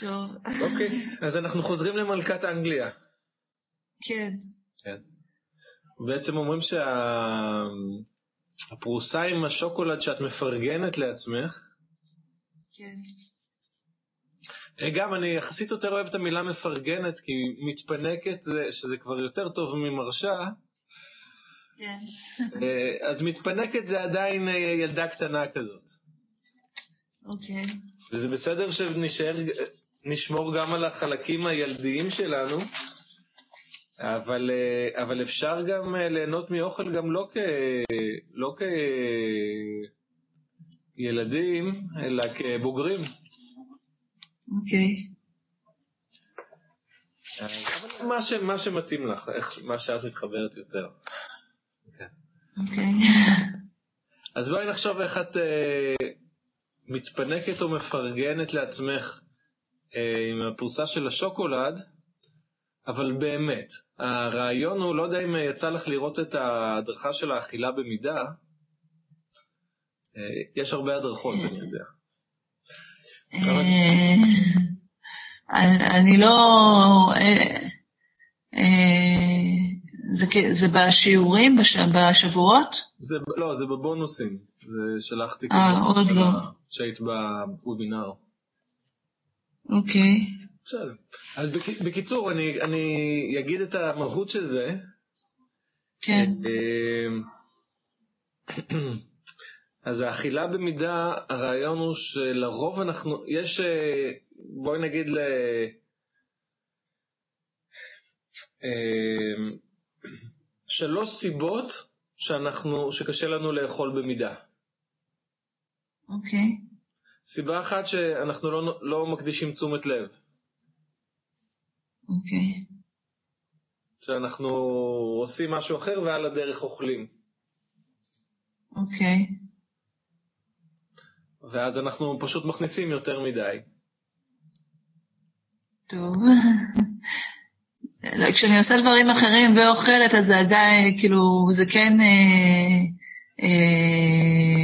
טוב. אוקיי, אז אנחנו חוזרים למלכת אנגליה. כן. כן. בעצם אומרים שהפרוסה עם השוקולד שאת מפרגנת לעצמך, כן. אה, גם אני יחסית יותר אוהב את המילה מפרגנת, כי מתפנקת זה, שזה כבר יותר טוב ממרשה, כן. אה, אז מתפנקת זה עדיין אה, ילדה קטנה כזאת. אוקיי. וזה בסדר שנשאר, נשמור גם על החלקים הילדיים שלנו, אבל, אה, אבל אפשר גם אה, ליהנות מאוכל גם לא, כ, לא כילדים, אלא כבוגרים. אוקיי. אבל מה, ש, מה שמתאים לך, איך, מה שאת מתחברת יותר. אוקיי. אז בואי נחשוב איך את אה, מתפנקת או מפרגנת לעצמך אה, עם הפרוסה של השוקולד, אבל באמת, הרעיון הוא, לא יודע אם יצא לך לראות את ההדרכה של האכילה במידה, אה, יש הרבה הדרכות, אני יודע. אה, אני לא... אה, אה, זה זה בשיעורים, בש- בשבועות? זה, לא, זה בבונוסים, זה שלחתי אה, כזה לא. שהיית בוובינר. אוקיי. בסדר. אז בק, בקיצור, אני, אני אגיד את המהות של זה. כן. אמ, אז האכילה במידה, הרעיון הוא שלרוב אנחנו, יש, אה, בואי נגיד ל... אמ, שלוש סיבות שאנחנו, שקשה לנו לאכול במידה. אוקיי. סיבה אחת שאנחנו לא, לא מקדישים תשומת לב, אוקיי. שאנחנו עושים משהו אחר ועל הדרך אוכלים. אוקיי. ואז אנחנו פשוט מכניסים יותר מדי. טוב. לא, כשאני עושה דברים אחרים ואוכלת, אז זה עדיין, כאילו, זה כן... אה, אה,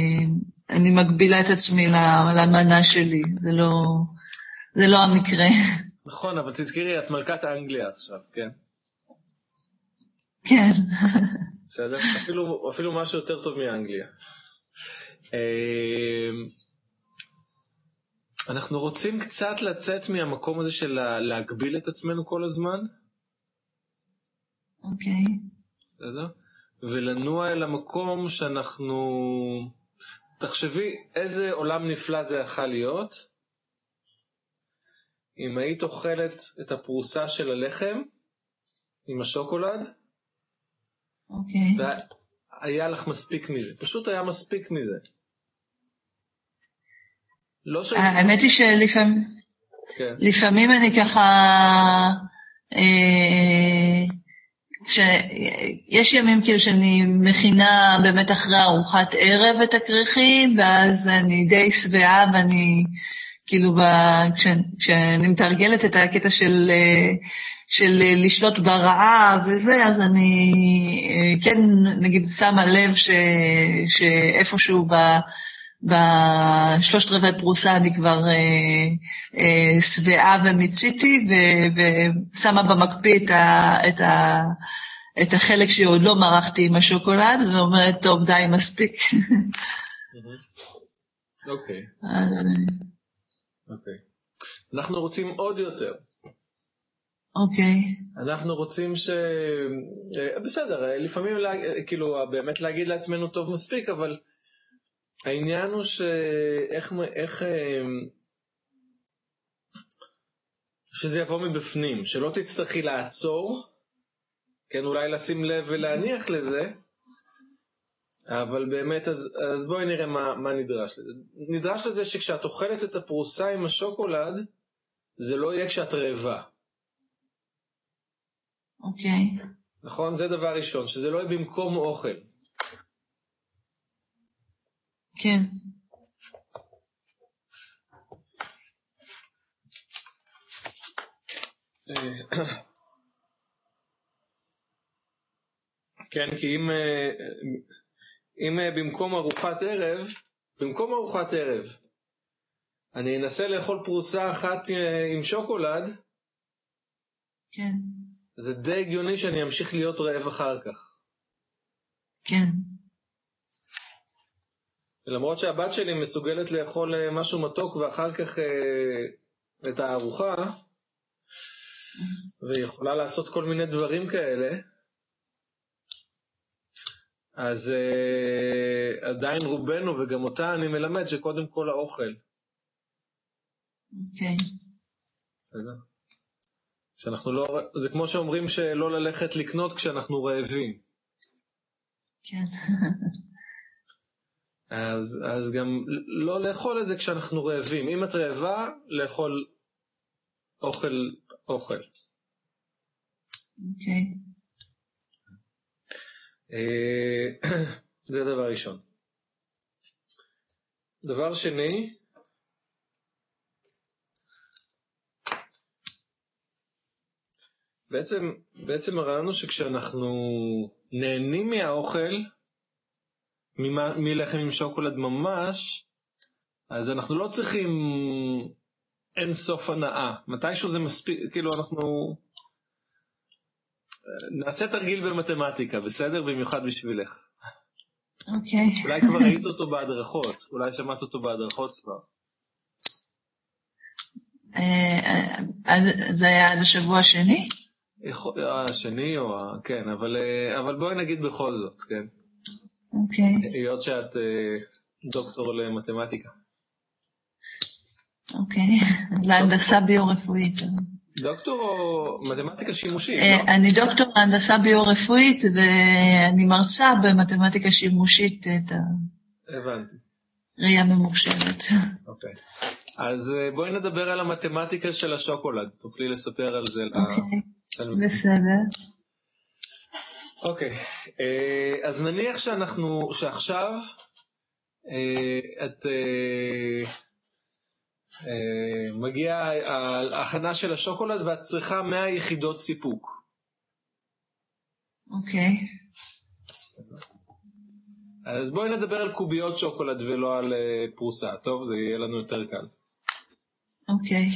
אני מגבילה את עצמי למנה שלי, זה לא, זה לא המקרה. נכון, אבל תזכרי, את מלכת אנגליה עכשיו, כן? כן. בסדר? אפילו, אפילו משהו יותר טוב מאנגליה. אמ, אנחנו רוצים קצת לצאת מהמקום הזה של לה- להגביל את עצמנו כל הזמן, אוקיי. בסדר? ולנוע אל המקום שאנחנו... תחשבי איזה עולם נפלא זה יכול להיות אם היית אוכלת את הפרוסה של הלחם עם השוקולד, אוקיי. והיה לך מספיק מזה. פשוט היה מספיק מזה. לא ש... האמת היא שלפעמים כן. לפעמים אני ככה, אה, כשיש ימים כאילו שאני מכינה באמת אחרי ארוחת ערב את הכריכים, ואז אני די שבעה ואני כאילו, ב, כש, כשאני מתרגלת את הקטע של, של לשלוט ברעב וזה, אז אני כן, נגיד, שמה לב ש, שאיפשהו ב... בשלושת רבעי פרוסה אני כבר אה, אה, שבעה ומיציתי, ו- ושמה במקפיא את, ה, את, ה, את החלק שעוד לא מרחתי עם השוקולד, ואומרת, טוב, די, מספיק. אוקיי, אה, אוקיי. אנחנו רוצים עוד יותר. אוקיי, אנחנו רוצים ש... אה, בסדר, אה, לפעמים לה... אה, כאילו באמת להגיד לעצמנו טוב מספיק, אבל העניין הוא שאיך... איך... אה, שזה יבוא מבפנים, שלא תצטרכי לעצור, כן, אולי לשים לב ולהניח לזה, אבל באמת, אז, אז בואי נראה מה, מה נדרש לזה. נדרש לזה שכשאת אוכלת את הפרוסה עם השוקולד, זה לא יהיה כשאת רעבה. אוקיי, נכון? זה דבר ראשון, שזה לא יהיה במקום אוכל. כן, כן, כי אם, אה, אם אה, במקום ארוחת ערב, במקום ארוחת ערב, אני אנסה לאכול פרוסה אחת אה, עם שוקולד, כן, זה די הגיוני שאני אמשיך להיות רעב אחר כך. כן, למרות שהבת שלי מסוגלת לאכול אה, משהו מתוק ואחר כך אה, את הארוחה, והיא יכולה לעשות כל מיני דברים כאלה, אז אה, עדיין רובנו, וגם אותה אני מלמד, שקודם כל האוכל. אוקיי. בסדר? שאנחנו לא, זה כמו שאומרים שלא ללכת לקנות כשאנחנו רעבים. כן, אז, אז גם לא לאכול את זה כשאנחנו רעבים. אם את רעבה, לאכול אוכל, אוכל. אוקיי. אה, זה דבר ראשון. דבר שני, בעצם, בעצם הרעיון הוא שכשאנחנו נהנים מהאוכל, מלחם עם שוקולד ממש, אז אנחנו לא צריכים אין סוף הנאה. מתישהו זה מספיק, כאילו אנחנו... נעשה תרגיל במתמטיקה, בסדר? במיוחד בשבילך. אוקיי. אולי כבר ראית אותו בהדרכות, אולי שמעת אותו בהדרכות כבר. אה, אה, עד- זה היה עד השבוע השני? אה, השני או ה... כן, אבל, אה, אבל בואי נגיד בכל זאת, כן? אוקיי, היות שאת אה, דוקטור למתמטיקה. אוקיי. להנדסה ביו-רפואית. דוקטור או מתמטיקה שימושית, אה, לא? אני דוקטור להנדסה ביו-רפואית ואני מרצה במתמטיקה שימושית את. הראייה ממוחשבת. אוקיי. אז אה, בואי נדבר על המתמטיקה של השוקולד. תוכלי לספר על זה. אוקיי. בסדר. אוקיי, אה, אז נניח שאנחנו, שעכשיו אה, את אה, אה, מגיעה ההכנה של השוקולד ואת צריכה 100 יחידות סיפוק. אוקיי, אז בואי נדבר על קוביות שוקולד ולא על אה, פרוסה, טוב? זה יהיה לנו יותר קל. אוקיי,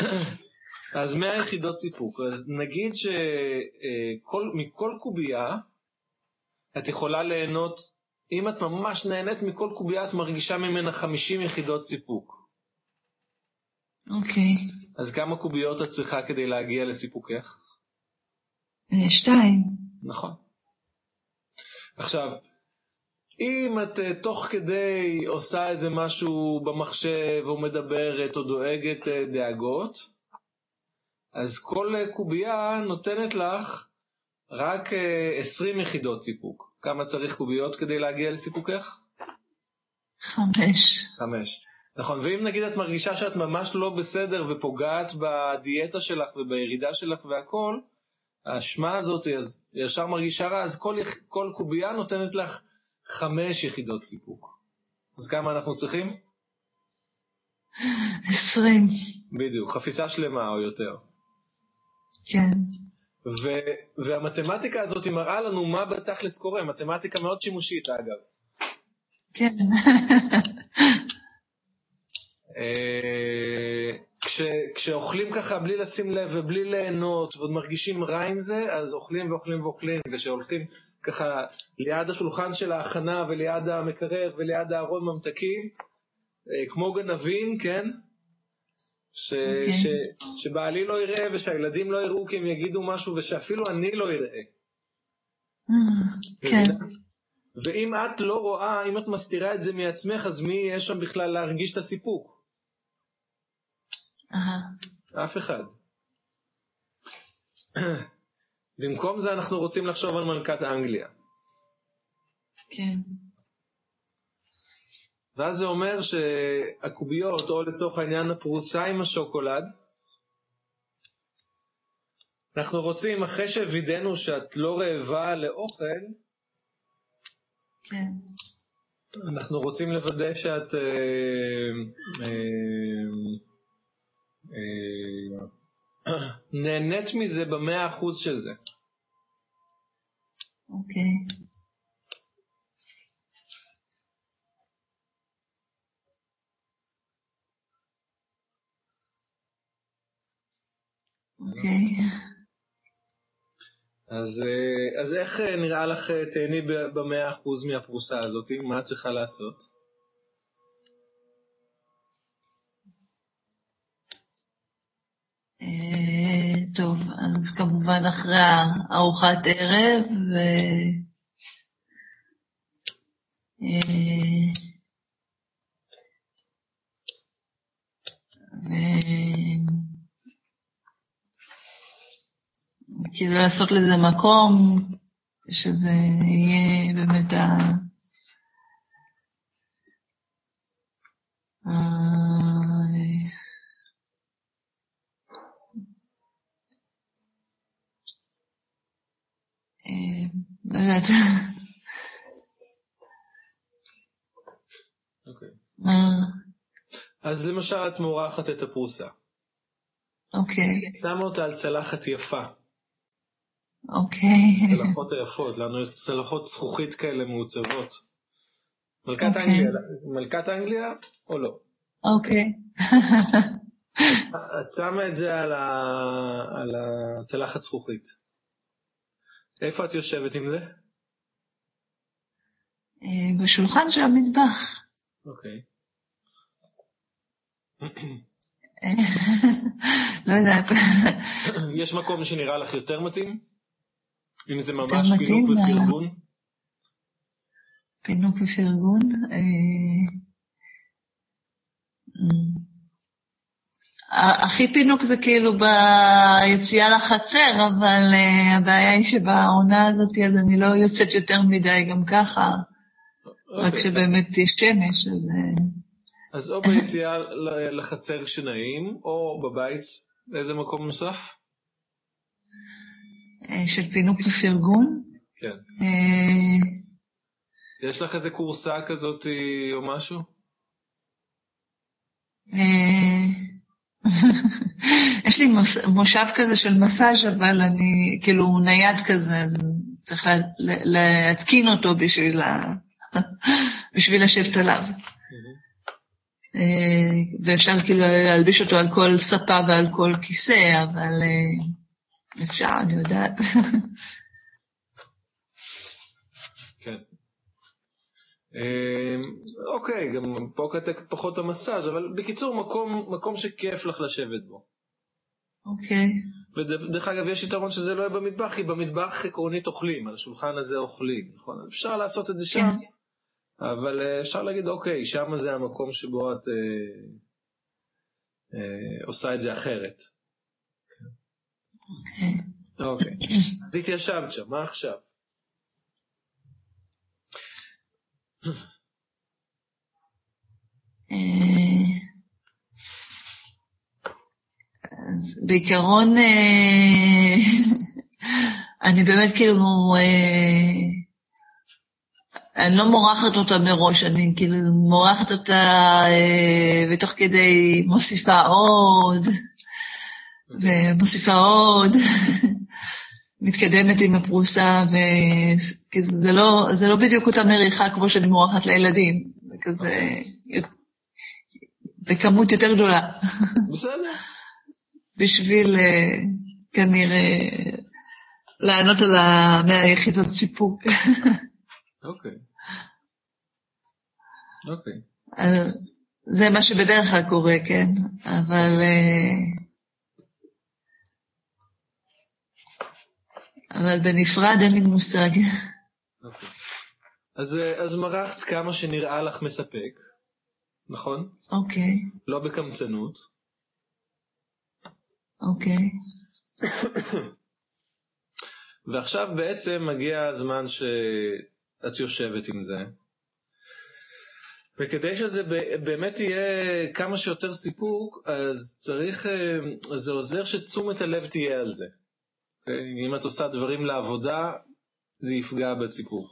אז 100 יחידות סיפוק. אז נגיד שמכל קובייה את יכולה ליהנות, אם את ממש נהנית מכל קובייה, את מרגישה ממנה 50 יחידות סיפוק. אוקיי. אז כמה קוביות את צריכה כדי להגיע לסיפוקך? אה, שתיים. נכון. עכשיו, אם את אה, תוך כדי עושה איזה משהו במחשב או מדברת או דואגת אה, דאגות, אז כל אה, קובייה נותנת לך רק אה, 20 יחידות סיפוק. כמה צריך קוביות כדי להגיע לסיפוקך? חמש. חמש. נכון, ואם נגיד את מרגישה שאת ממש לא בסדר ופוגעת בדיאטה שלך ובירידה שלך והכל, האשמה הזאת, אז ישר מרגישה רע, אז כל, כל קובייה נותנת לך חמש יחידות סיפוק. אז כמה אנחנו צריכים? עשרים. בדיוק, חפיסה שלמה או יותר. כן. ו, והמתמטיקה הזאת היא מראה לנו מה בתכלס קורה, מתמטיקה מאוד שימושית אגב. כן. אה, כש, כשאוכלים ככה בלי לשים לב ובלי ליהנות ועוד מרגישים רע עם זה, אז אוכלים ואוכלים ואוכלים, וכשהולכים ככה ליד השולחן של ההכנה וליד המקרר וליד הארון ממתקים, אה, כמו גנבים, כן? ש, אוקיי. ש, שבעלי לא יראה ושהילדים לא יראו כי הם יגידו משהו ושאפילו אני לא אראה. כן. מבינה? ואם את לא רואה, אם את מסתירה את זה מעצמך, אז מי יהיה שם בכלל להרגיש את הסיפוק? אהה. אף אחד. במקום זה אנחנו רוצים לחשוב על מלכת אנגליה. כן. ואז זה אומר שהקוביות, או לצורך העניין הפרוסה עם השוקולד, אנחנו רוצים, אחרי שווידאנו שאת לא רעבה לאוכל, כן. אנחנו רוצים לוודא שאת אה, אה, אה, נהנית מזה במאה אחוז של זה. אוקיי. אוקיי. אז, אה, אז איך אה, נראה לך אה, תהני במאה אחוז מהפרוסה הזאת? מה את צריכה לעשות? טוב, אז כמובן אחרי ארוחת ערב, ו... כאילו לעשות לזה מקום, שזה יהיה באמת ה... לא יודעת. אוקיי. אז למשל את מורחת את הפרוסה. אוקיי. שמה אותה על צלחת יפה. אוקיי. צלחות היפות, לנו יש צלחות זכוכית כאלה מעוצבות. מלכת okay. אנגליה, מלכת אנגליה או לא? אוקיי. את שמה את זה על, ה... על הצלחת זכוכית. איפה את יושבת עם זה? אה, בשולחן של המטבח. אוקיי. לא יודעת. יש מקום שנראה לך יותר מתאים? אם זה ממש פינוק ופרגון? פינוק ופרגון? אה, אה, הכי פינוק זה כאילו ביציאה לחצר, אבל uh, הבעיה היא שבעונה הזאת אז אני לא יוצאת יותר מדי גם ככה. רק אוקיי. שבאמת יש שמש, אז... אז או ביציאה לחצר כשנעים, או בבית, באיזה מקום נוסף? אה, של פינוק ופרגון. כן. אה, יש לך איזה קורסה כזאת או משהו? אה, יש לי מושב כזה של מסאז' אבל אני, כאילו, נייד כזה, אז צריך להתקין אותו בשביל, ה... בשביל לשבת עליו. ואפשר כאילו להלביש אותו על כל ספה ועל כל כיסא, אבל אפשר, אני יודעת. כן. אמ, אוקיי, גם פה קטק פחות המסאז', אבל בקיצור, מקום, מקום שכיף לך לשבת בו. אוקיי. ודרך אגב, יש יתרון שזה לא יהיה במטבח, כי במטבח עקרונית אוכלים, על השולחן הזה אוכלים, נכון? אפשר לעשות את זה שם, כן. אבל אה, אפשר להגיד, אוקיי, שם זה המקום שבו את אה, אה, עושה את זה אחרת. אוקיי. אז התיישבת שם, מה עכשיו? אז בעיקרון, אה, אני באמת כאילו, אה, אני לא מורחת אותה מראש, אני כאילו מורחת אותה אה, ותוך כדי מוסיפה עוד. ומוסיפה עוד, מתקדמת עם הפרוסה, וזה לא, זה לא בדיוק אותה מריחה כמו שאני מורחת לילדים, זה כזה בכמות יותר גדולה. בסדר. בשביל אה, כנראה לענות על המאה יחידות סיפוק. אוקיי. אוקיי. זה מה שבדרך כלל קורה, כן, אבל... Uh, אבל בנפרד אין לי מושג. Okay. אוקיי. אז, אז מרחת כמה שנראה לך מספק, נכון? אוקיי. Okay. לא בקמצנות. אוקיי. Okay. ועכשיו בעצם מגיע הזמן שאת יושבת עם זה, וכדי שזה באמת יהיה כמה שיותר סיפוק, אז צריך, אה, זה עוזר שתשומת הלב תהיה על זה. אם את עושה דברים לעבודה, זה יפגע בסיפור.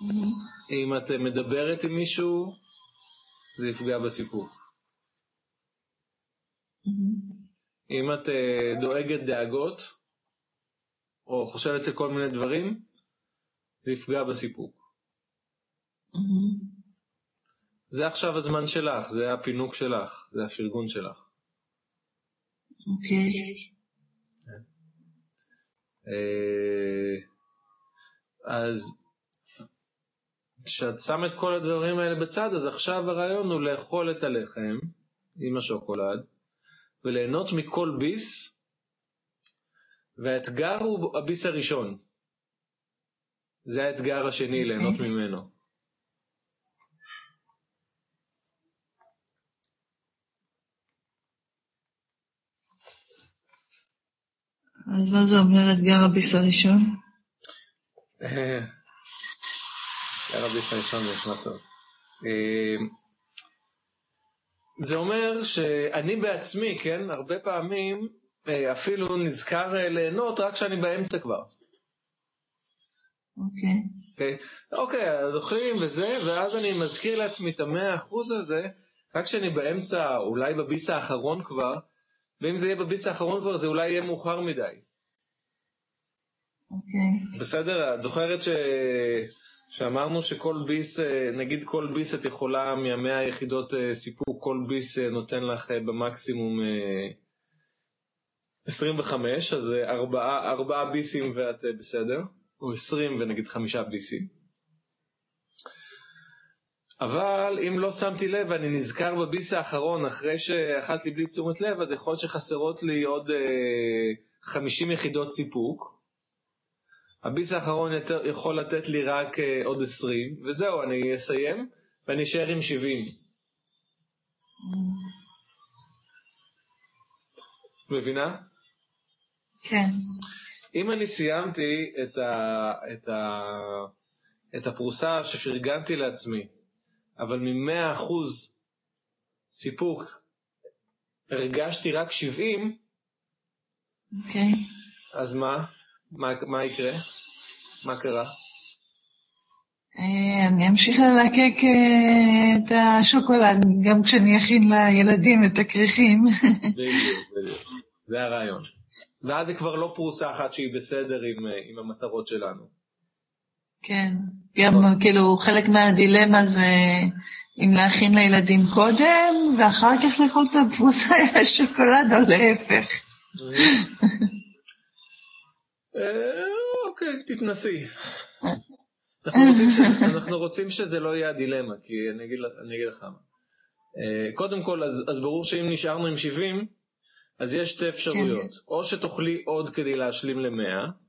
Mm-hmm. אם את מדברת עם מישהו, זה יפגע בסיפור. Mm-hmm. אם את uh, דואגת דאגות, או חושבת על כל מיני דברים, זה יפגע בסיפוק. Mm-hmm. זה עכשיו הזמן שלך, זה הפינוק שלך, זה הפרגון שלך. אוקיי. אה, אז כשאת שם את כל הדברים האלה בצד, אז עכשיו הרעיון הוא לאכול את הלחם עם השוקולד, וליהנות מכל ביס, והאתגר הוא הביס הראשון. זה האתגר השני, ליהנות ממנו. אז מה זה אומר אתגר הביס הראשון? אתגר הביס הראשון זה נשמע טוב. אה, זה אומר שאני בעצמי, כן, הרבה פעמים אה, אפילו נזכר אה, ליהנות רק כשאני באמצע כבר. אוקיי. אוקיי, אוקיי, אז אוכלים וזה, ואז אני מזכיר לעצמי את המאה אחוז הזה, רק כשאני באמצע, אולי בביס האחרון כבר, ואם זה יהיה בביס האחרון כבר, זה אולי יהיה מאוחר מדי. אוקיי. בסדר? את זוכרת ש... שאמרנו שכל ביס, אה, נגיד כל ביס את יכולה מהמאה היחידות אה, סיפוק, כל ביס אה, נותן לך במקסימום 25, אז ארבעה, ארבעה ביסים ואת בסדר, או 20 ונגיד חמישה ביסים. אבל אם לא שמתי לב ואני נזכר בביס האחרון אחרי שאכלתי בלי תשומת לב, אז יכול להיות שחסרות לי עוד אה, 50 יחידות סיפוק. הביס האחרון יותר, יכול לתת לי רק אה, עוד 20, וזהו, אני אסיים ואני אשאר עם 70. מבינה? כן. אם אני סיימתי את, ה, את, ה, את הפרוסה שפרגנתי לעצמי, אבל מ-100% סיפוק הרגשתי רק 70, אוקיי. אז מה? מה, מה יקרה? מה קרה? אה, אני אמשיך ללקק אה, את השוקולד, גם כשאני אכין לילדים את הכריכים. בדיוק, בדיוק. זה הרעיון. ואז זה כבר לא פרוסה אחת שהיא בסדר עם, אה, עם המטרות שלנו. כן, גם כאילו חלק מהדילמה זה אם להכין לילדים קודם, ואחר כך לאכול את הפרוסה עם השוקולד, או להפך. אוקיי, תתנסי. אנחנו רוצים, שזה לא יהיה הדילמה, כי אני אגיד, לך מה. קודם כל, אז, ברור שאם נשארנו עם 70, אז יש שתי אפשרויות. כן. או שתאכלי עוד כדי להשלים ל-100,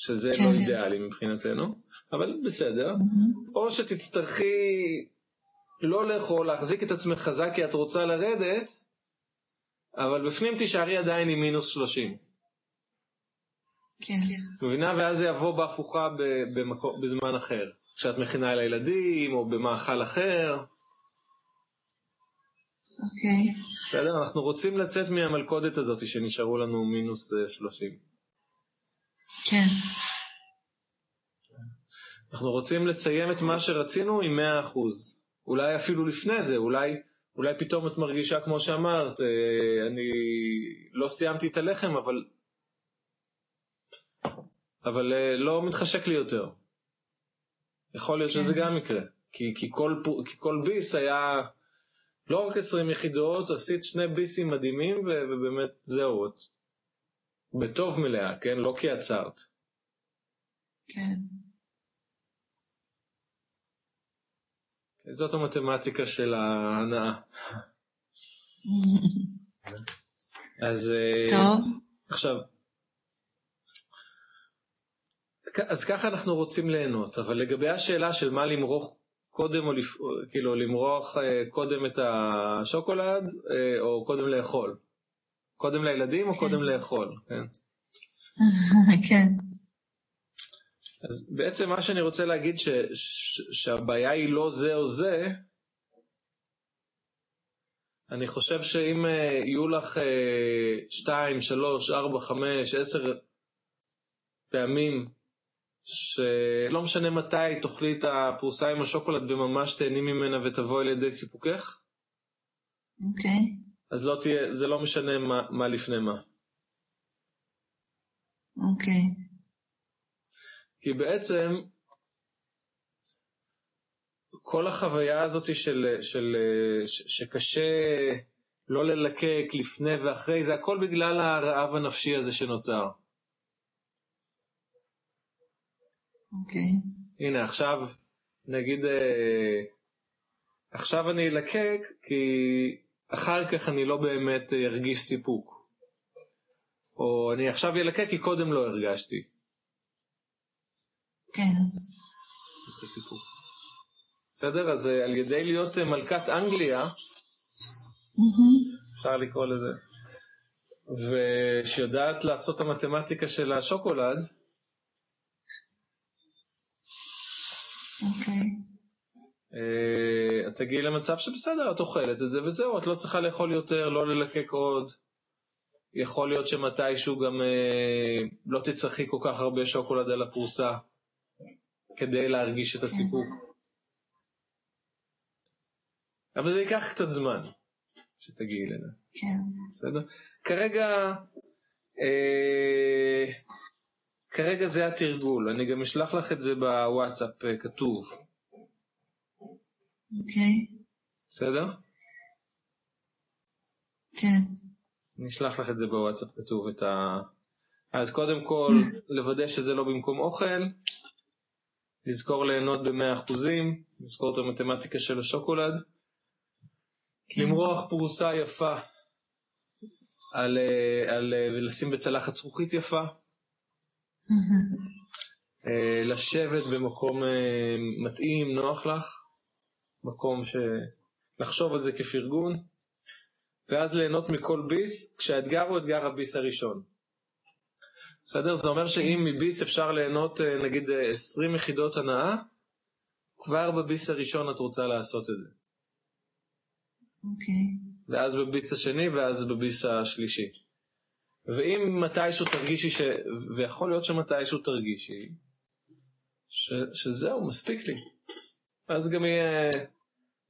שזה כן. לא אידיאלי מבחינתנו, אבל בסדר. Mm-hmm. או שתצטרכי לא לאכול, להחזיק את עצמך חזק כי את רוצה לרדת, אבל בפנים תישארי עדיין עם מינוס 30. כן. מבינה? ואז זה יבוא בהפוכה במקור, בזמן אחר. כשאת מכינה לילדים, או במאכל אחר. אוקיי. בסדר? אנחנו רוצים לצאת מהמלכודת הזאת שנשארו לנו מינוס 30. כן. אנחנו רוצים לסיים את מה שרצינו עם 100%. אולי אפילו לפני זה, אולי, אולי פתאום את מרגישה, כמו שאמרת, אה, אני לא סיימתי את הלחם, אבל, אבל אה, לא מתחשק לי יותר. יכול להיות כן. שזה גם יקרה. כי, כי, כל, כי כל ביס היה לא רק 20 יחידות, עשית שני ביסים מדהימים, ובאמת זהו, את בטוב מלאה, כן? לא כי עצרת. כן. זאת המתמטיקה של ההנאה. אז אה, טוב. עכשיו, אז ככה אנחנו רוצים ליהנות, אבל לגבי השאלה של מה למרוח קודם, או לפ... כאילו למרוח אה, קודם את השוקולד, אה, או קודם לאכול? קודם לילדים או. קודם לאכול, כן? כן. אז בעצם מה שאני רוצה להגיד, ש, ש, שהבעיה היא לא זה או זה, אני חושב שאם uh, יהיו לך 2, 3, 4, 5, 10 פעמים, שלא משנה מתי תאכלי את הפרוסה עם השוקולד וממש תהני ממנה ותבואי לידי סיפוקך, אוקיי. Okay. אז לא תהיה, זה לא משנה מה, מה לפני מה. אוקיי. Okay. כי בעצם כל החוויה הזאת של, של, ש, שקשה לא ללקק לפני ואחרי, זה הכל בגלל הרעב הנפשי הזה שנוצר. אוקיי. הנה, עכשיו, נגיד, אה, עכשיו אני אלקק, כי אחר כך אני לא באמת ארגיש סיפוק. או אני עכשיו אלקק כי קודם לא הרגשתי. כן. את הסיפוק. בסדר? אז אה, על ידי להיות אה, מלכת אנגליה. אפשר לקרוא לזה, ושיודעת לעשות את המתמטיקה של השוקולד, אוקיי. אה, את תגיעי למצב שבסדר, את אוכלת את זה וזהו, את לא צריכה לאכול יותר, לא ללקק עוד. יכול להיות שמתישהו גם אה, לא תצטרכי כל כך הרבה שוקולד על הפרוסה כדי להרגיש את הסיפוק. אבל זה ייקח קצת זמן שתגיעי לזה, כן. בסדר? כרגע, אה, כרגע זה התרגול, אני גם אשלח לך את זה בוואטסאפ אה, כתוב, אוקיי. בסדר? כן. אני אשלח לך את זה בוואטסאפ כתוב את ה... אז קודם כל, לוודא שזה לא במקום אוכל, לזכור ליהנות ב-100%, לזכור את המתמטיקה של השוקולד, כן. למרוח פרוסה יפה, על, אה, על, אה, ולשים בצלחת זכוכית יפה. אה, לשבת במקום מתאים, נוח לך, מקום ש... לחשוב על זה כפרגון, ואז ליהנות מכל ביס, כשהאתגר הוא אתגר הביס הראשון. בסדר? זה אומר שאם מביס אפשר ליהנות אה, נגיד אה, 20 יחידות הנאה, כבר בביס הראשון את רוצה לעשות את זה. אוקיי. ואז בביס השני, ואז בביס השלישי. ואם מתישהו תרגישי, ש... ויכול להיות שמתישהו תרגישי, ש... שזהו, מספיק לי. אז גם יהיה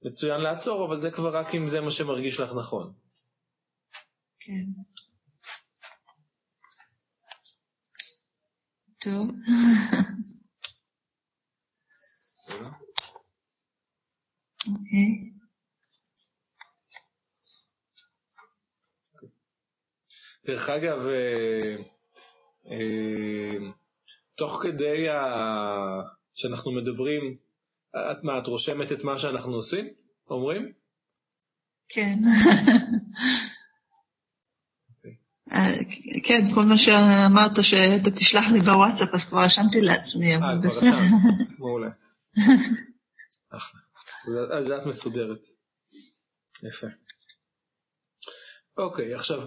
מצוין לעצור, אבל זה כבר רק אם זה מה שמרגיש לך נכון. כן. טוב. אוקיי. דרך אגב, אה, אה, תוך כדי ה... שאנחנו מדברים, את מה, את רושמת את מה שאנחנו עושים? אומרים? כן. אה, כן, כל מה שאמרת שאתה תשלח לי בוואטסאפ, אז כבר רשמתי לעצמי, אה, אבל כבר בסדר. מעולה. אחלה. אז- אז את מסודרת. יפה. אוקיי, עכשיו,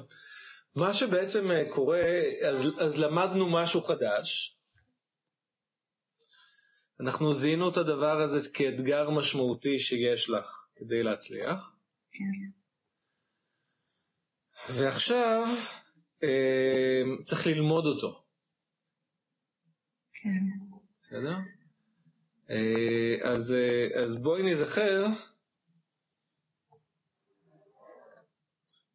מה שבעצם אה, קורה, אז, אז למדנו משהו חדש. אנחנו זיהינו את הדבר הזה כאתגר משמעותי שיש לך כדי להצליח. כן. ועכשיו אה, צריך ללמוד אותו, כן. בסדר? אה, אז, אה, אז בואי נזכר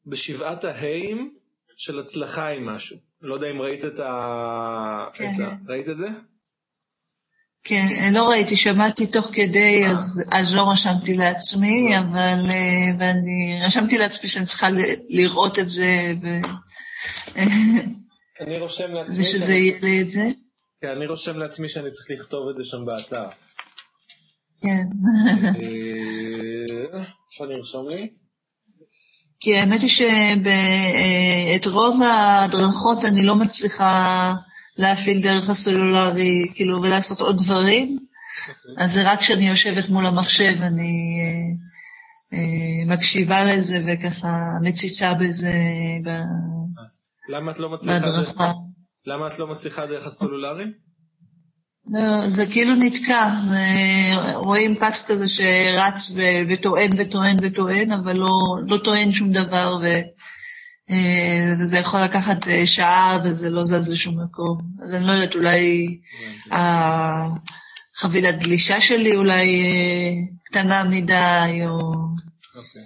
בשבעת ההיים של הצלחה עם משהו. לא יודע אם ראית את ה... כן. את ה... ראית את זה? כן, לא ראיתי, שמעתי תוך כדי, אז, אז לא רשמתי לעצמי, אבל אה, ואני רשמתי לעצמי שאני צריכה לראות את זה, ו... אני רושם לעצמי, ושזה שאני... יהיה לי את זה. כן, אני רושם לעצמי שאני צריך לכתוב את זה שם באתר. כן. אה, איפה אני ארשום לי? כי האמת היא שאת רוב ההדרכות אני לא מצליחה להפעיל דרך הסלולרי, כאילו, ולעשות עוד דברים. אז זה רק כשאני יושבת מול המחשב, אני אה, אה, מקשיבה לזה וככה מציצה בזה ב- למה את לא מצליחה. בהדרכה. למה את לא מצליחה דרך הסלולרי? לא, זה כאילו נתקע, זה- רואים פס כזה שרץ וטוען וטוען וטוען, אבל לא, לא טוען שום דבר, ו, וזה יכול לקחת אה, שעה וזה לא זז לשום מקום. אז אני לא יודעת, אולי החבילת גלישה שלי אולי אה, קטנה מדי, או, אוקיי.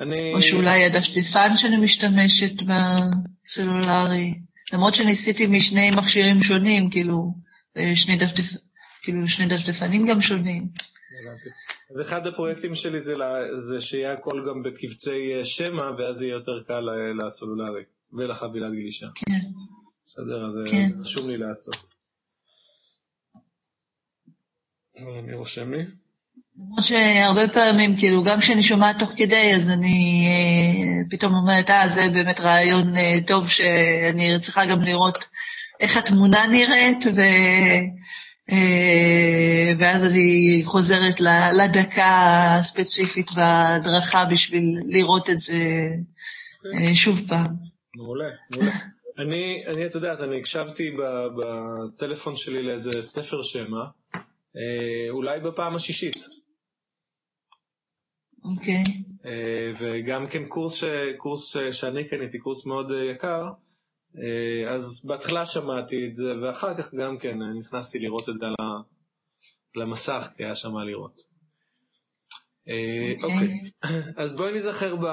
אני... או שאולי הדפדפן שאני משתמשת בסלולרי. למרות שניסיתי משני מכשירים שונים, כאילו, אה, שני דפדפ... כאילו שני דפדפנים גם שונים. הבנתי. אז אחד הפרויקטים שלי זה, לה, זה שיהיה הכל גם בקבצי אה, שמע, ואז יהיה יותר קל לסלולרי ולחבילת גלישה. כן. בסדר, אז כן. זה חשוב לי לעשות. מי רושם לי? למרות שהרבה פעמים, כאילו, גם כשאני שומעת תוך כדי, אז אני אה, פתאום אומרת, אה, זה באמת רעיון אה, טוב שאני צריכה גם לראות איך התמונה נראית, ו... אה, ואז אני חוזרת לדקה הספציפית בהדרכה בשביל לראות את זה אה, שוב פעם. מעולה, מעולה. אני, אני, את יודעת, אני הקשבתי בטלפון שלי לאיזה ספר שמע, אה, אולי בפעם השישית. אוקיי, אה, וגם כן קורס, ש, קורס שאני קניתי, קורס מאוד יקר, אז בהתחלה שמעתי את זה, ואחר כך גם כן אה, נכנסתי לראות את זה על המסך, כי היה שם מה לראות. אה, אוקיי. אוקיי, אז בואי נזכר, ב...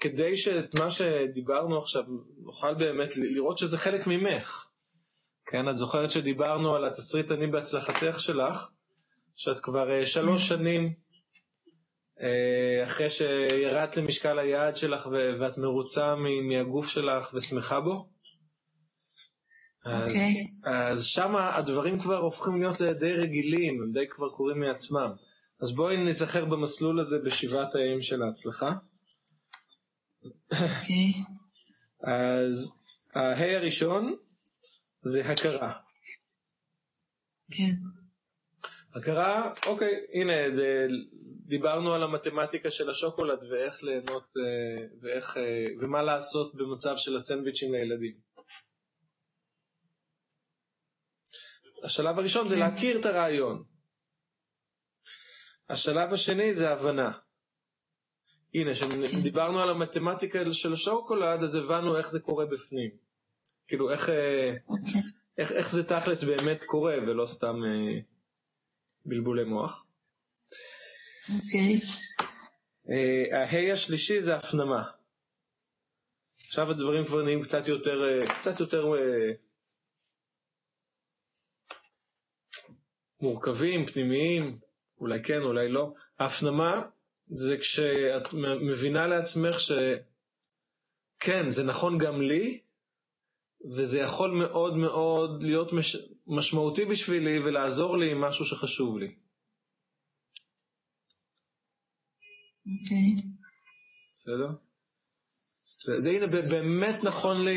כדי שאת מה שדיברנו עכשיו נוכל באמת לראות שזה חלק ממך. כן, את זוכרת שדיברנו על התסריט אני בהצלחתך שלך, שאת כבר אה, שלוש שנים אה, אחרי שירדת למשקל היעד שלך ואת מרוצה מהגוף שלך ושמחה בו. אז, אוקיי. אז שם הדברים כבר הופכים להיות די רגילים, הם די כבר קורים מעצמם. אז בואי נזכר במסלול הזה בשבעת האיים של ההצלחה. אוקיי, אז ההי הראשון זה הכרה. כן, הכרה, אוקיי, הנה, דיברנו על המתמטיקה של השוקולד ואיך ליהנות אה, ואיך, אה, ומה לעשות במצב של הסנדוויצ'ים לילדים. השלב הראשון זה כן. להכיר את הרעיון. השלב השני זה הבנה. הנה, כן. כשדיברנו על המתמטיקה של השוקולד, אז הבנו איך זה קורה בפנים. כאילו, איך, אה, אוקיי, איך, איך זה תכלס באמת קורה, ולא סתם אה, בלבולי מוח. אוקיי, אה, ההי השלישי זה הפנמה. עכשיו הדברים כבר נהיים קצת יותר, אה, קצת יותר אה, מורכבים, פנימיים, אולי כן, אולי לא. ההפנמה זה כשאת מבינה לעצמך שכן, זה נכון גם לי, וזה יכול מאוד מאוד להיות מש... משמעותי בשבילי ולעזור לי עם משהו שחשוב לי. אוקיי, בסדר? זה- הנה, באמת נכון לי...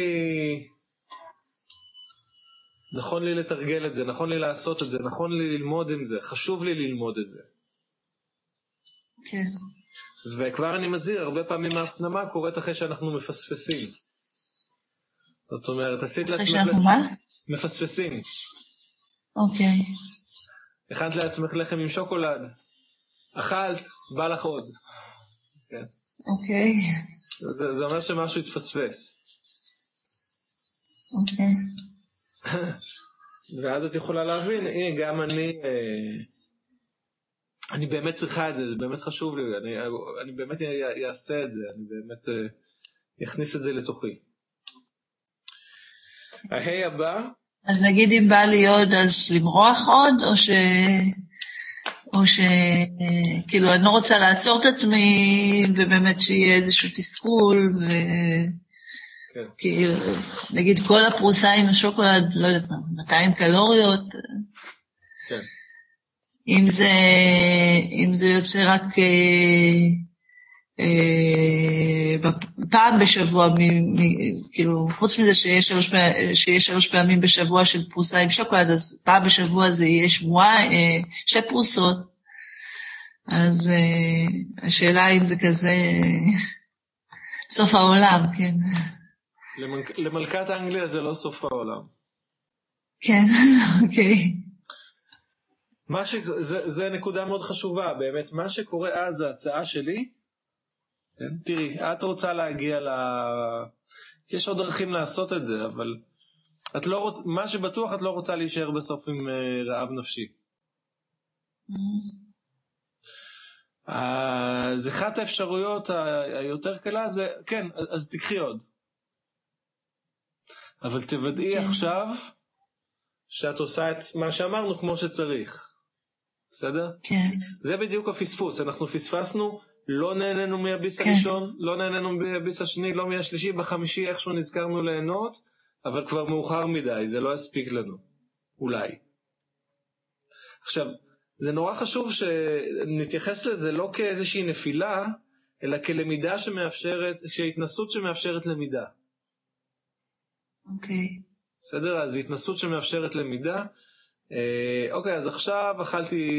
נכון לי לתרגל את זה, נכון לי לעשות את זה, נכון לי ללמוד עם זה, חשוב לי ללמוד את זה. כן, וכבר אני מזהיר, הרבה פעמים ההפנמה קורית אחרי שאנחנו מפספסים. זאת אומרת, עשית אחרי לעצמך... שאנחנו מה? מפספסים. אוקיי, הכנת לעצמך לחם עם שוקולד, אכלת, בא לך עוד. כן. אוקיי, זה, זה אומר שמשהו התפספס. אוקיי, ואז את יכולה להבין, הנה, גם אני, אה, אני באמת צריכה את זה, זה באמת חשוב לי, אני, אני באמת אעשה את זה, אני באמת אה, אכניס את זה לתוכי. ההי הבא, אז נגיד אם בא לי עוד, אז למרוח עוד, או ש... או ש... כאילו, אני לא רוצה לעצור את עצמי, ובאמת שיהיה איזשהו תסכול, ו... כן. כאילו, נגיד כל הפרוסה עם השוקולד, לא יודעת מה, 200 קלוריות, כן, אם זה, אם זה יוצא רק אה, אה, פעם בשבוע, מ, מ, כאילו, חוץ מזה שיש שלוש, שיש שלוש פעמים בשבוע של פרוסה עם שוקולד, אז פעם בשבוע זה יהיה שבועיים, אה, שתי פרוסות. אז אה, השאלה אם זה כזה סוף העולם, כן. למלכ, למלכת אנגליה זה לא סוף העולם. כן, אוקיי. מה ש... זה, זה נקודה מאוד חשובה, באמת, מה שקורה אז, ההצעה שלי, כן? תראי, את רוצה להגיע ל... יש עוד דרכים לעשות את זה, אבל את לא רוצ... מה שבטוח את לא רוצה להישאר בסוף עם אה, רעב נפשי. אז אחת האפשרויות היותר קלה זה, כן, אז תקחי עוד. אבל תוודאי כן. עכשיו שאת עושה את מה שאמרנו כמו שצריך. בסדר? כן. זה בדיוק הפספוס, אנחנו פספסנו, לא נהנינו מהביס כן. הראשון, לא נהנינו מהביס השני, לא מהשלישי, בחמישי איכשהו נזכרנו ליהנות, אבל כבר מאוחר מדי, זה לא יספיק לנו, אולי. עכשיו, זה נורא חשוב שנתייחס לזה לא כאיזושהי נפילה, אלא כלמידה שמאפשרת, שהתנסות שמאפשרת למידה. אוקיי. בסדר? אז התנסות שמאפשרת למידה. אה, אוקיי, אז עכשיו אכלתי,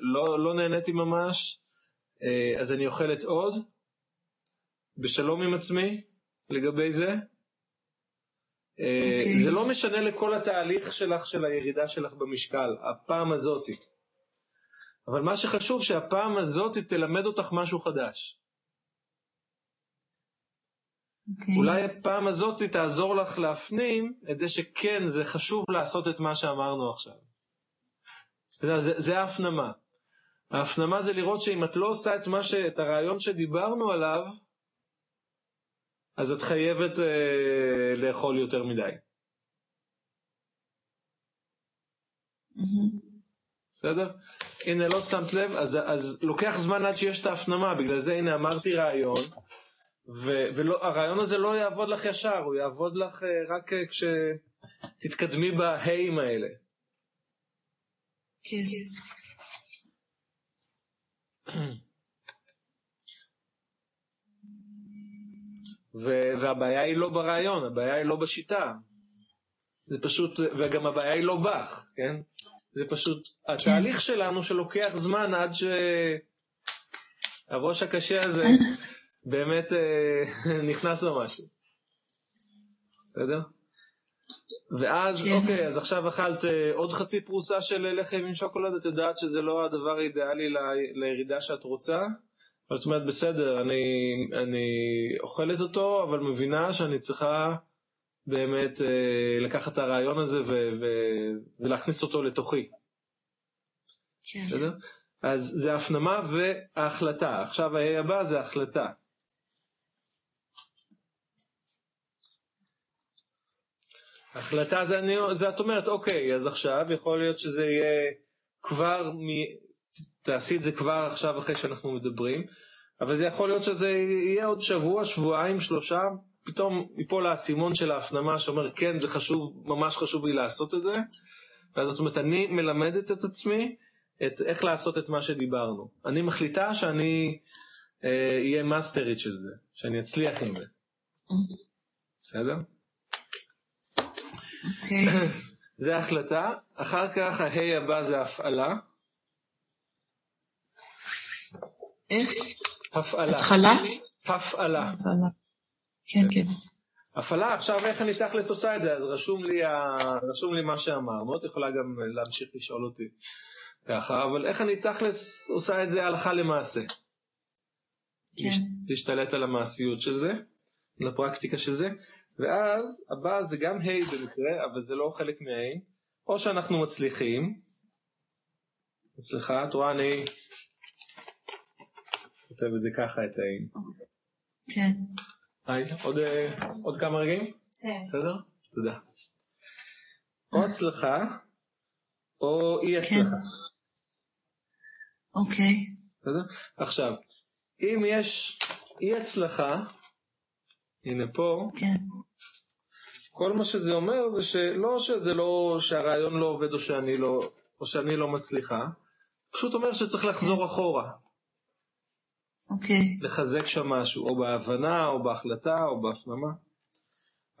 לא, לא נהניתי ממש, אה, אז אני אוכלת עוד, בשלום עם עצמי לגבי זה. אה, אוקיי. זה לא משנה לכל התהליך שלך, של הירידה שלך במשקל, הפעם הזאתי. אבל מה שחשוב שהפעם הזאת תלמד אותך משהו חדש. אוקיי. אולי הפעם הזאת תעזור לך להפנים את זה שכן, זה חשוב לעשות את מה שאמרנו עכשיו. זה, זה ההפנמה. ההפנמה זה לראות שאם את לא עושה את, מה ש, את הרעיון שדיברנו עליו, אז את חייבת אה, לאכול יותר מדי. מהמם. בסדר? הנה, לא שמת לב, אז, אז לוקח זמן עד שיש את ההפנמה, בגלל זה הנה אמרתי רעיון, והרעיון הזה לא יעבוד לך ישר, הוא יעבוד לך אה, רק אה, כשתתקדמי בהיים האלה. כן. והבעיה היא לא ברעיון, הבעיה היא לא בשיטה. זה פשוט, וגם הבעיה היא לא בך, כן? זה פשוט התהליך שלנו שלוקח זמן עד שהראש הקשה הזה באמת אה, נכנס למשהו. בסדר? ואז, כן. אוקיי, אז עכשיו אכלת אה, עוד חצי פרוסה של לחם עם שוקולד, את יודעת שזה לא הדבר האידיאלי ל- לירידה שאת רוצה? אבל את אומרת, בסדר, אני, אני אוכלת אותו, אבל מבינה שאני צריכה באמת אה, לקחת את הרעיון הזה ו- ו- ולהכניס אותו לתוכי. כן. בסדר? אז זה הפנמה וההחלטה. עכשיו ה הבא זה החלטה. החלטה זה, אני, זה את אומרת, אוקיי, אז עכשיו יכול להיות שזה יהיה כבר, מ, תעשי את זה כבר עכשיו אחרי שאנחנו מדברים, אבל זה יכול להיות שזה יהיה עוד שבוע, שבועיים, שלושה, פתאום ייפול האסימון של ההפנמה שאומר, כן, זה חשוב, ממש חשוב לי לעשות את זה, ואז זאת אומרת, אני מלמדת את עצמי את איך לעשות את מה שדיברנו. אני מחליטה שאני אהיה אה, מאסטרית של זה, שאני אצליח עם זה. בסדר? אוקיי. זה החלטה, אחר כך ההי הבא זה הפעלה. איך? הפעלה. התחלה? הפעלה. הפעלה. כן, כן. הפעלה, עכשיו איך אני תכלס עושה את זה? אז רשום לי, ה... רשום לי מה שאמרנו, את יכולה גם להמשיך לשאול אותי ככה, אבל איך אני תכלס עושה את זה הלכה למעשה? כן. להשתלט על המעשיות של זה, על הפרקטיקה של זה, ואז הבא זה גם ה' במקרה, אבל זה לא חלק מה-ה', או שאנחנו מצליחים, אצלך, את רואה, אני כותב את זה ככה, את ה'. כן. היי, עוד, אה, עוד כמה רגעים? כן. בסדר? תודה. או הצלחה, או אי הצלחה. אוקיי. בסדר? עכשיו, אם יש אי הצלחה, הנה פה, כן. כל מה שזה אומר זה שלא שזה לא, שהרעיון לא עובד או שאני לא, או שאני לא מצליחה, פשוט אומר שצריך לחזור אחורה, אוקיי. לחזק שם משהו, או בהבנה, או בהחלטה, או בהפנמה.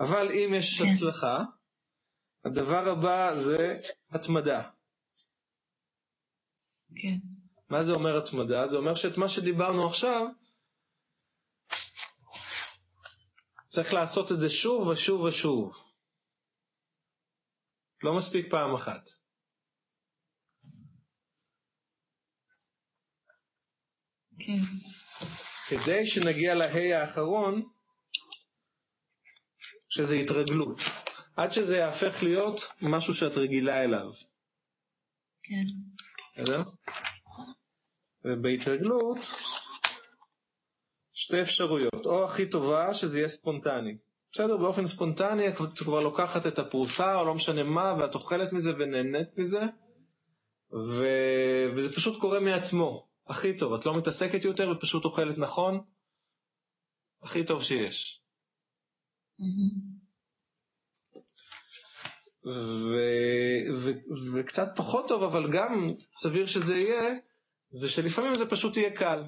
אבל אם יש כן. הצלחה, הדבר הבא זה התמדה. כן. מה זה אומר התמדה? זה אומר שאת מה שדיברנו עכשיו, צריך לעשות את זה שוב ושוב ושוב. לא מספיק פעם אחת. כן. כדי שנגיע להי האחרון, שזה התרגלות. עד שזה יהפך להיות משהו שאת רגילה אליו. כן. בסדר? ובהתרגלות, שתי אפשרויות. או הכי טובה, שזה יהיה ספונטני. בסדר, באופן ספונטני את כבר לוקחת את הפרוסה, או לא משנה מה, ואת אוכלת מזה ונהנית מזה, ו... וזה פשוט קורה מעצמו, הכי טוב. את לא מתעסקת יותר ופשוט אוכלת נכון, הכי טוב שיש. ו... ו... וקצת פחות טוב, אבל גם סביר שזה יהיה, זה שלפעמים זה פשוט יהיה קל.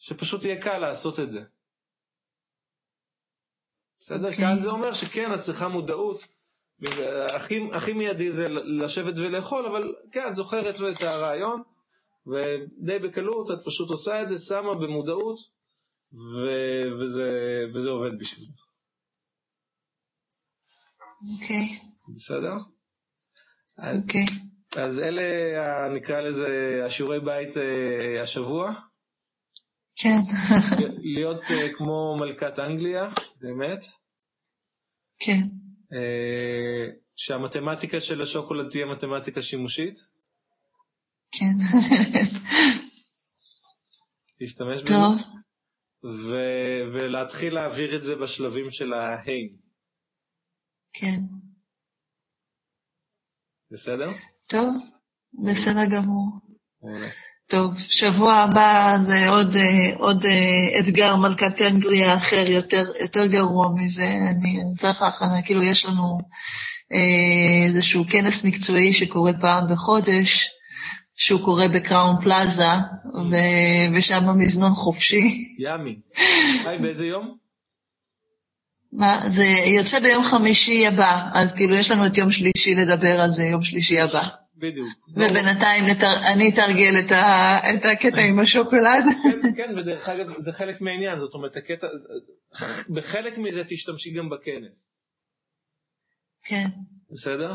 שפשוט יהיה קל לעשות את זה. בסדר? קל זה אומר שכן, את צריכה מודעות. הכי, הכי מיידי זה לשבת ולאכול, אבל כן, את זוכרת את הרעיון, ודי בקלות את פשוט עושה את זה, שמה במודעות, ו... וזה, וזה עובד בשבילך. אוקיי, בסדר? אוקיי. אז אלה, נקרא לזה, השיעורי בית אה, השבוע. כן. להיות אה, כמו מלכת אנגליה, באמת. כן. אה, שהמתמטיקה של השוקולד תהיה מתמטיקה שימושית. כן. להשתמש בזה. טוב. ו- ולהתחיל להעביר את זה בשלבים של ההיי. כן. בסדר? טוב, בסדר גמור. מעולה. טוב, שבוע הבא זה עוד, אה, עוד אה, אתגר מלכת אנגליה אחר, יותר, יותר גרוע מזה. אני עושה לך הכנה, כאילו יש לנו אה, איזשהו כנס מקצועי שקורה פעם בחודש, שהוא קורה בקראון פלאזה, ו- ושם המזנון חופשי. ימי. היי, באיזה יום? מה, זה יוצא ביום חמישי הבא, אז כאילו יש לנו את יום שלישי לדבר על זה, יום שלישי הבא. בדיוק. ובינתיים נתר... אני אתרגל את, הקטע עם השוקולד. כן, כן, ודרך אגב, זה חלק מהעניין, זאת אומרת, הקטע, בחלק מזה תשתמשי גם בכנס, כן, בסדר?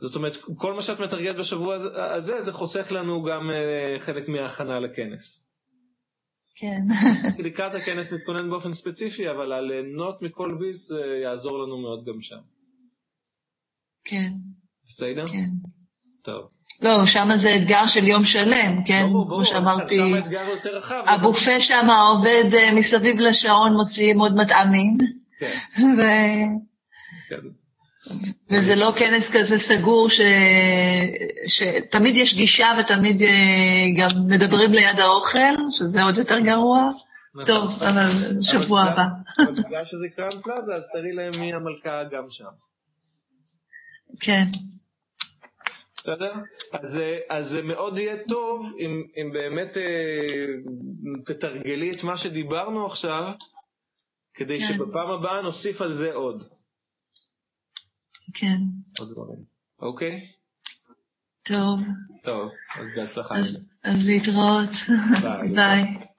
זאת אומרת, כל מה שאת מתרגלת בשבוע הזה- הזה, זה חוסך לנו גם אה, חלק מההכנה לכנס. כן, לקראת הכנס נתכונן באופן ספציפי, אבל הליהנות מכל ביס אה, יעזור לנו מאוד גם שם. כן, בסדר? כן. טוב. לא, שם זה אתגר של יום שלם, כן? ברור, ברור, כמו שאמרתי, שם האתגר יותר רחב. הבופה שם עובד אה, מסביב לשעון, מוציאים עוד מטעמים, כן, ו... כן. וזה לא כנס כזה סגור ש... שתמיד יש גישה ותמיד אה, גם מדברים ליד האוכל, שזה עוד יותר גרוע. נכון. טוב, אבל שבוע הבא. אבל בגלל שזה קראון פלאזה, אז תראי להם מי המלכה גם שם. כן, בסדר? אז, אז זה מאוד יהיה טוב אם, אם באמת אה, תתרגלי את מה שדיברנו עכשיו, כדי כן. שבפעם הבאה נוסיף על זה עוד. כן. עוד דברים. אוקיי? טוב, טוב, אז בהצלחה. אז, אז להתראות. ביי. ביי.